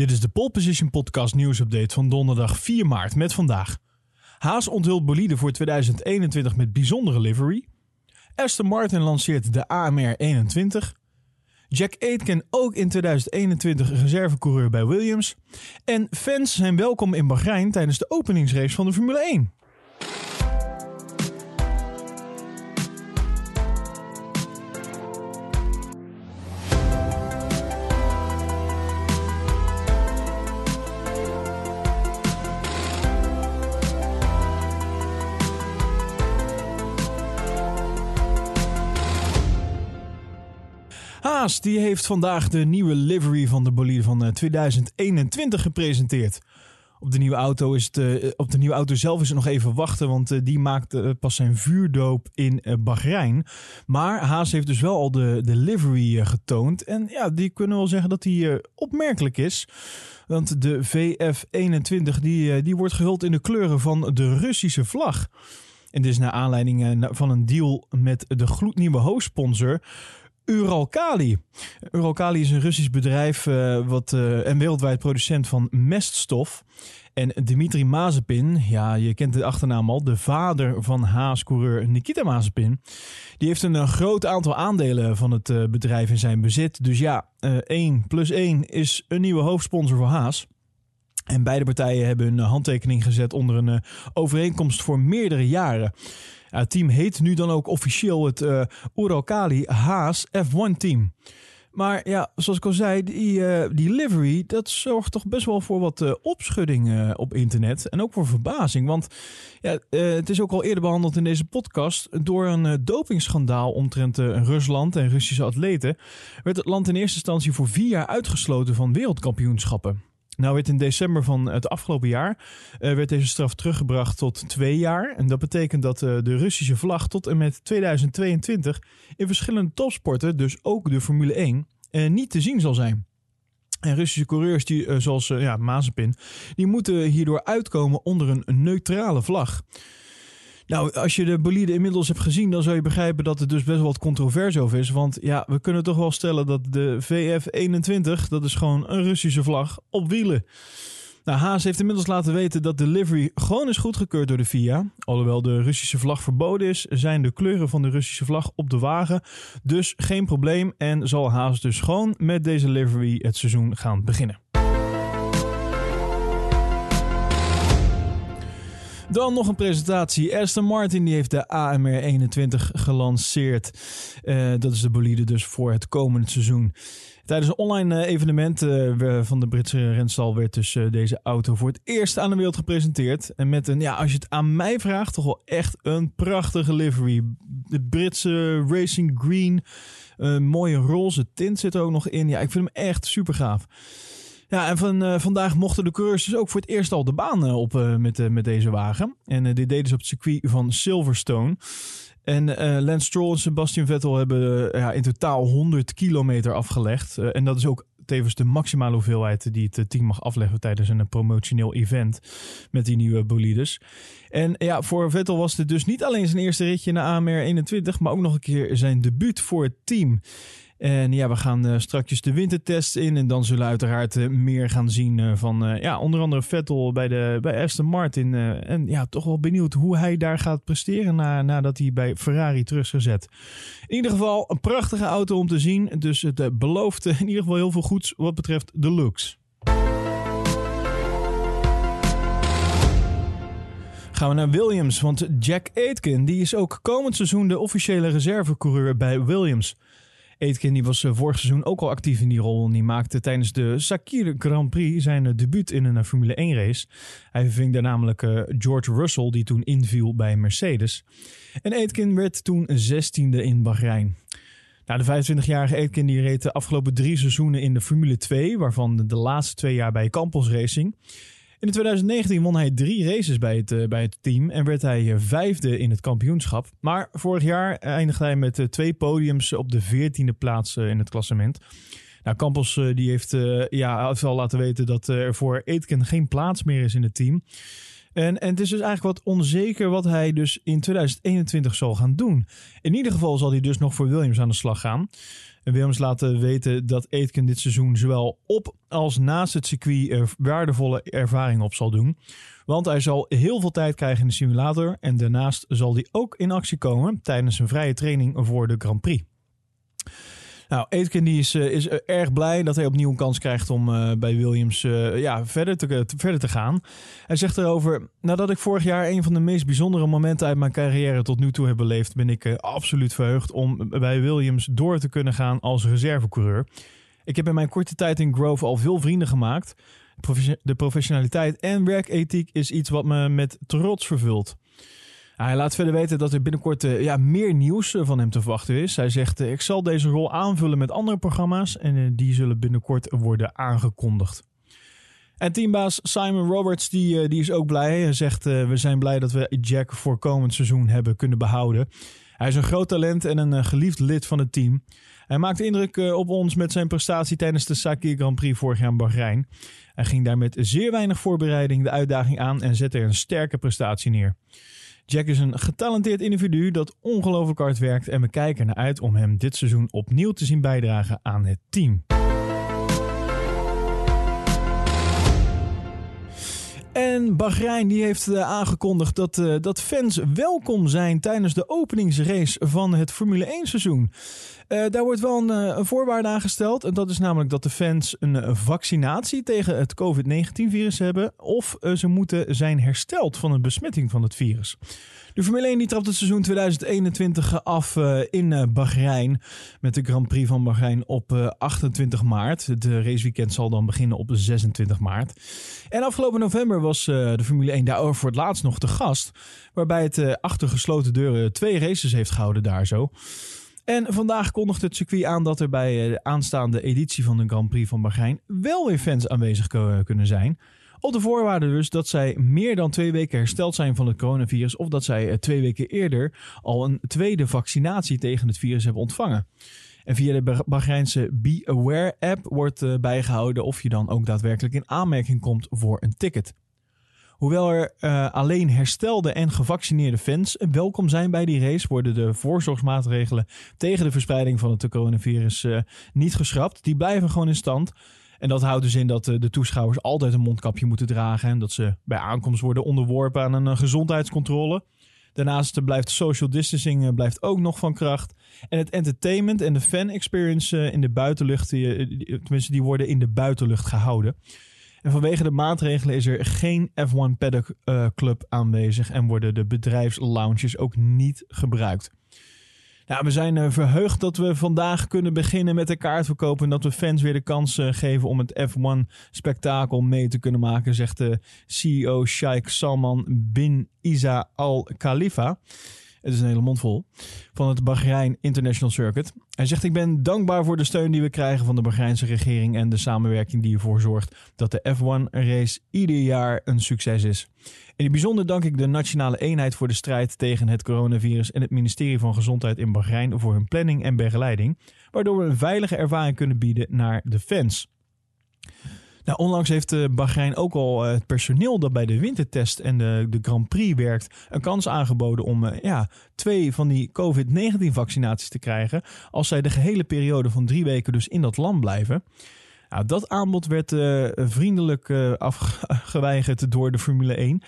Dit is de Pole Position Podcast nieuwsupdate van donderdag 4 maart met vandaag. Haas onthult bolide voor 2021 met bijzondere livery. Aston Martin lanceert de AMR 21. Jack Aitken ook in 2021 reservecoureur bij Williams. En fans zijn welkom in Bahrein tijdens de openingsrace van de Formule 1. Haas die heeft vandaag de nieuwe livery van de bolide van 2021 eh, gepresenteerd. Op de nieuwe auto, is het, uh, op de nieuwe auto zelf is het nog even wachten, want uh, die maakt pas zijn vuurdoop in Bahrein. Maar Haas heeft dus wel al de, de livery getoond. En ja, die kunnen wel zeggen dat die opmerkelijk is. Want de VF21 die, die wordt gehuld in de kleuren van de Russische vlag. En dit is naar aanleiding van een deal met de gloednieuwe hoofdsponsor Uralkali. Uralkali is een Russisch bedrijf uh, wat, uh, en wereldwijd producent van meststof. En Dimitri Mazepin, ja, je kent de achternaam al, de vader van Haas-coureur Nikita Mazepin. Die heeft een, een, groot aantal aandelen van het bedrijf in zijn bezit. Dus ja, 1 plus 1 is een nieuwe hoofdsponsor voor Haas. En beide partijen hebben een handtekening gezet onder een overeenkomst voor meerdere jaren het team heet nu dan ook officieel het uh, Uralkali Haas F1 team. Maar ja, zoals ik al zei, die, uh, livery, dat zorgt toch best wel voor wat opschudding op internet. En ook voor verbazing. Want ja, het is ook al eerder behandeld in deze podcast. Door een dopingschandaal omtrent Rusland en Russische atleten... werd het land in eerste instantie voor vier jaar uitgesloten van wereldkampioenschappen. Nou werd in december van het afgelopen jaar uh, werd deze straf teruggebracht tot twee jaar. En dat betekent dat uh, de Russische vlag tot en met 2022 in verschillende topsporten, dus ook de Formule 1, uh, eh, niet te zien zal zijn. En Russische coureurs, die, zoals ja, Mazepin, die moeten hierdoor uitkomen onder een neutrale vlag. Nou, als je de bolide inmiddels hebt gezien, dan zou je begrijpen dat het dus best wel wat controvers over is. Want ja, we kunnen toch wel stellen dat de VF21, dat is gewoon een Russische vlag op wielen. Nou, Haas heeft inmiddels laten weten dat de livery gewoon is goedgekeurd door de FIA. Alhoewel de Russische vlag verboden is, zijn de kleuren van de Russische vlag op de wagen. Dus geen probleem en zal Haas dus gewoon met deze livery het seizoen gaan beginnen. Dan nog een presentatie. Aston Martin die heeft de AMR 21 gelanceerd. Uh, dat is de bolide dus voor het komende seizoen. Tijdens een online eh, evenement uh, van de Britse renstal werd dus deze auto voor het eerst aan de wereld gepresenteerd. En met een, ja, als je het aan mij vraagt, toch wel echt een prachtige livery. De Britse Racing Green, een mooie roze tint zit er ook nog in. Ja, ik vind hem echt super gaaf. Ja, en van, uh, vandaag mochten de coureurs dus ook voor het eerst al de baan uh, op uh, met, met deze wagen. En dit deden ze op het circuit van Silverstone. En Lance Stroll en Sebastian Vettel hebben ja, in totaal 100 kilometer afgelegd. en dat is ook tevens de maximale hoeveelheid die het team mag afleggen tijdens een promotioneel event met die nieuwe bolides. En ja, voor Vettel was dit dus niet alleen zijn eerste ritje naar AMR 21, maar ook nog een keer zijn debuut voor het team. En ja, we gaan uh, straks de wintertest in. En dan zullen we uiteraard uh, meer gaan zien uh, van ja, onder andere Vettel bij, de, bij Aston Martin. en ja, toch wel benieuwd hoe hij daar gaat presteren na, nadat hij bij Ferrari terug is gezet. In ieder geval een prachtige auto om te zien. Dus het belooft in ieder geval heel veel goeds wat betreft de looks. Gaan we naar Williams, want Jack Aitken die is ook komend seizoen de officiële reservecoureur bij Williams. Aitken was eh, vorig seizoen ook al actief in die rol. En die maakte tijdens de Sakir Grand Prix zijn eh, debuut in een eh, Formule 1 race. Hij verving daar namelijk George Russell, die toen inviel bij Mercedes. En Aitken werd toen 16e in Bahrein. Nou, de 25-jarige Aitken die reed de afgelopen drie seizoenen in de Formule 2, waarvan de laatste twee jaar bij Campos Racing. In 2019 won hij drie races bij het, uh, bij het team en werd hij eh, vijfde in het kampioenschap. Maar vorig jaar eindigde hij met uh, twee podiums op de veertiende plaats in het klassement. Nou, Campos die heeft ja, al laten weten dat er voor Aitken geen plaats meer is in het team. En, en het is dus eigenlijk wat onzeker wat hij dus in 2021 zal gaan doen. In ieder geval zal hij dus nog voor Williams aan de slag gaan. En Williams laten weten dat Aitken dit seizoen zowel op als naast het circuit er waardevolle ervaring op zal doen. Want hij zal heel veel tijd krijgen in de simulator. En daarnaast zal hij ook in actie komen tijdens een vrije training voor de Grand Prix. Nou, Aitken die is, is erg blij dat hij opnieuw een kans krijgt om uh, bij Williams ja, verder, te, verder te gaan. Hij zegt erover, nadat ik vorig jaar een van de meest bijzondere momenten uit mijn carrière tot nu toe heb beleefd, ben ik absoluut verheugd om bij Williams door te kunnen gaan als reservecoureur. Ik heb in mijn korte tijd in Grove al veel vrienden gemaakt. De professionaliteit en werkethiek is iets wat me met trots vervult. Hij laat verder weten dat er binnenkort uh, ja, meer nieuws van hem te verwachten is. Hij zegt: uh, Ik zal deze rol aanvullen met andere programma's en die zullen binnenkort worden aangekondigd. En teambaas Simon Roberts die, die is ook blij. Hij zegt: We zijn blij dat we Jack voor komend seizoen hebben kunnen behouden. Hij is een groot talent en een geliefd lid van het team. Hij maakte indruk op ons met zijn prestatie tijdens de Sakir Grand Prix vorig jaar in Bahrein. Hij ging daar met zeer weinig voorbereiding de uitdaging aan en zette een sterke prestatie neer. Jack is een getalenteerd individu dat ongelooflijk hard werkt en we kijken ernaar uit om hem dit seizoen opnieuw te zien bijdragen aan het team. En Bahrein die heeft uh, aangekondigd dat, uh, dat fans welkom zijn tijdens de openingsrace van het Formule 1 seizoen. Uh, daar wordt wel een, een, voorwaarde aangesteld. En dat is namelijk dat de fans een vaccinatie tegen het COVID-19-virus hebben. Of ze moeten zijn hersteld van een besmetting van het virus. De Formule 1 die trapt het seizoen 2021 af in Bahrein. Met de Grand Prix van Bahrein op uh, 28 maart. Het raceweekend zal dan beginnen op 26 maart. En afgelopen november was de Formule 1 daar voor het laatst nog te gast. Waarbij het achter gesloten deuren twee races heeft gehouden daar zo. En vandaag kondigt het circuit aan dat er bij de aanstaande editie van de Grand Prix van Bahrein wel weer fans aanwezig kunnen zijn. Op de voorwaarde dus dat zij meer dan twee weken hersteld zijn van het coronavirus. Of dat zij twee weken eerder al een tweede vaccinatie tegen het virus hebben ontvangen. En via de Bahreinse Be Aware app wordt bijgehouden of je dan ook daadwerkelijk in aanmerking komt voor een ticket. Hoewel er uh, alleen herstelde en gevaccineerde fans welkom zijn bij die race, worden de voorzorgsmaatregelen tegen de verspreiding van het coronavirus uh, niet geschrapt. Die blijven gewoon in stand. En dat houdt dus in dat eh, de toeschouwers altijd een mondkapje moeten dragen. En dat ze bij aankomst worden onderworpen aan een eh, gezondheidscontrole. Daarnaast blijft social distancing eh, blijft ook nog van kracht. En het entertainment en de fan experience in de buitenlucht, tenminste die worden in de buitenlucht gehouden. En vanwege de maatregelen is er geen F1 Paddock Club aanwezig en worden de bedrijfslounges ook niet gebruikt. Ja, we zijn uh, verheugd dat we vandaag kunnen beginnen met de kaartverkoop. En dat we fans weer de kans uh, geven om het F1-spektakel mee te kunnen maken, zegt de CEO Sheikh Salman bin Isa Al Khalifa. Het is een hele mond vol. Van het Bahrein International Circuit. Hij zegt: Ik ben dankbaar voor de steun die we krijgen van de Bahreinse regering. en de samenwerking die ervoor zorgt dat de F1-race ieder jaar een succes is. In het bijzonder dank ik de Nationale Eenheid voor de strijd tegen het coronavirus. en het ministerie van Gezondheid in Bahrein voor hun planning en begeleiding. Waardoor we een veilige ervaring kunnen bieden naar de fans. Nou, onlangs heeft uh, Bahrein ook al uh, het personeel dat bij de wintertest en de, de Grand Prix werkt een kans aangeboden om uh, ja, twee van die COVID-19 vaccinaties te krijgen. Als zij de gehele periode van drie weken dus in dat land blijven. Nou, dat aanbod werd vriendelijk afgeweigerd door de Formule 1.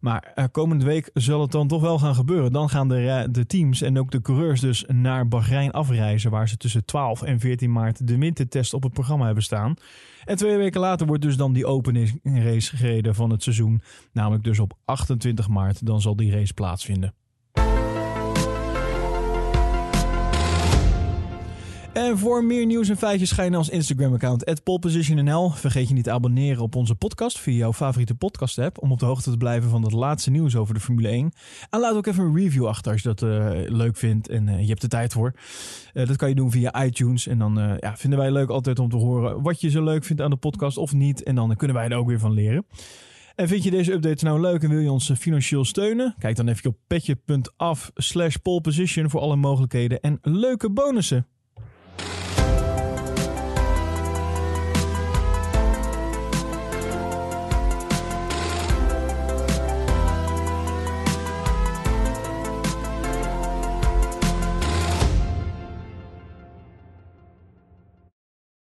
Maar uh, komende week zal het dan toch wel gaan gebeuren. Dan gaan de, de teams en ook de coureurs dus naar Bahrein afreizen. Waar ze tussen 12 en 14 maart de wintertest op het programma hebben staan. En twee weken later wordt dus dan die opening race gereden van het seizoen. Namelijk dus op 28 maart. Dan zal die race plaatsvinden. En voor meer nieuws en feitjes ga je naar ons Instagram-account, polepositionnl. Vergeet je niet te abonneren op onze podcast via jouw favoriete podcast-app... om op de hoogte te blijven van het laatste nieuws over de Formule 1. En laat ook even een review achter als je dat uh, leuk vindt en uh, je hebt de tijd voor. Uh, dat kan je doen via iTunes. En dan ja, vinden wij leuk altijd om te horen wat je zo leuk vindt aan de podcast of niet. En dan kunnen wij er ook weer van leren. En vind je deze updates nou leuk en wil je ons financieel steunen? Kijk dan even op petje.af slash poleposition voor alle mogelijkheden en leuke bonussen.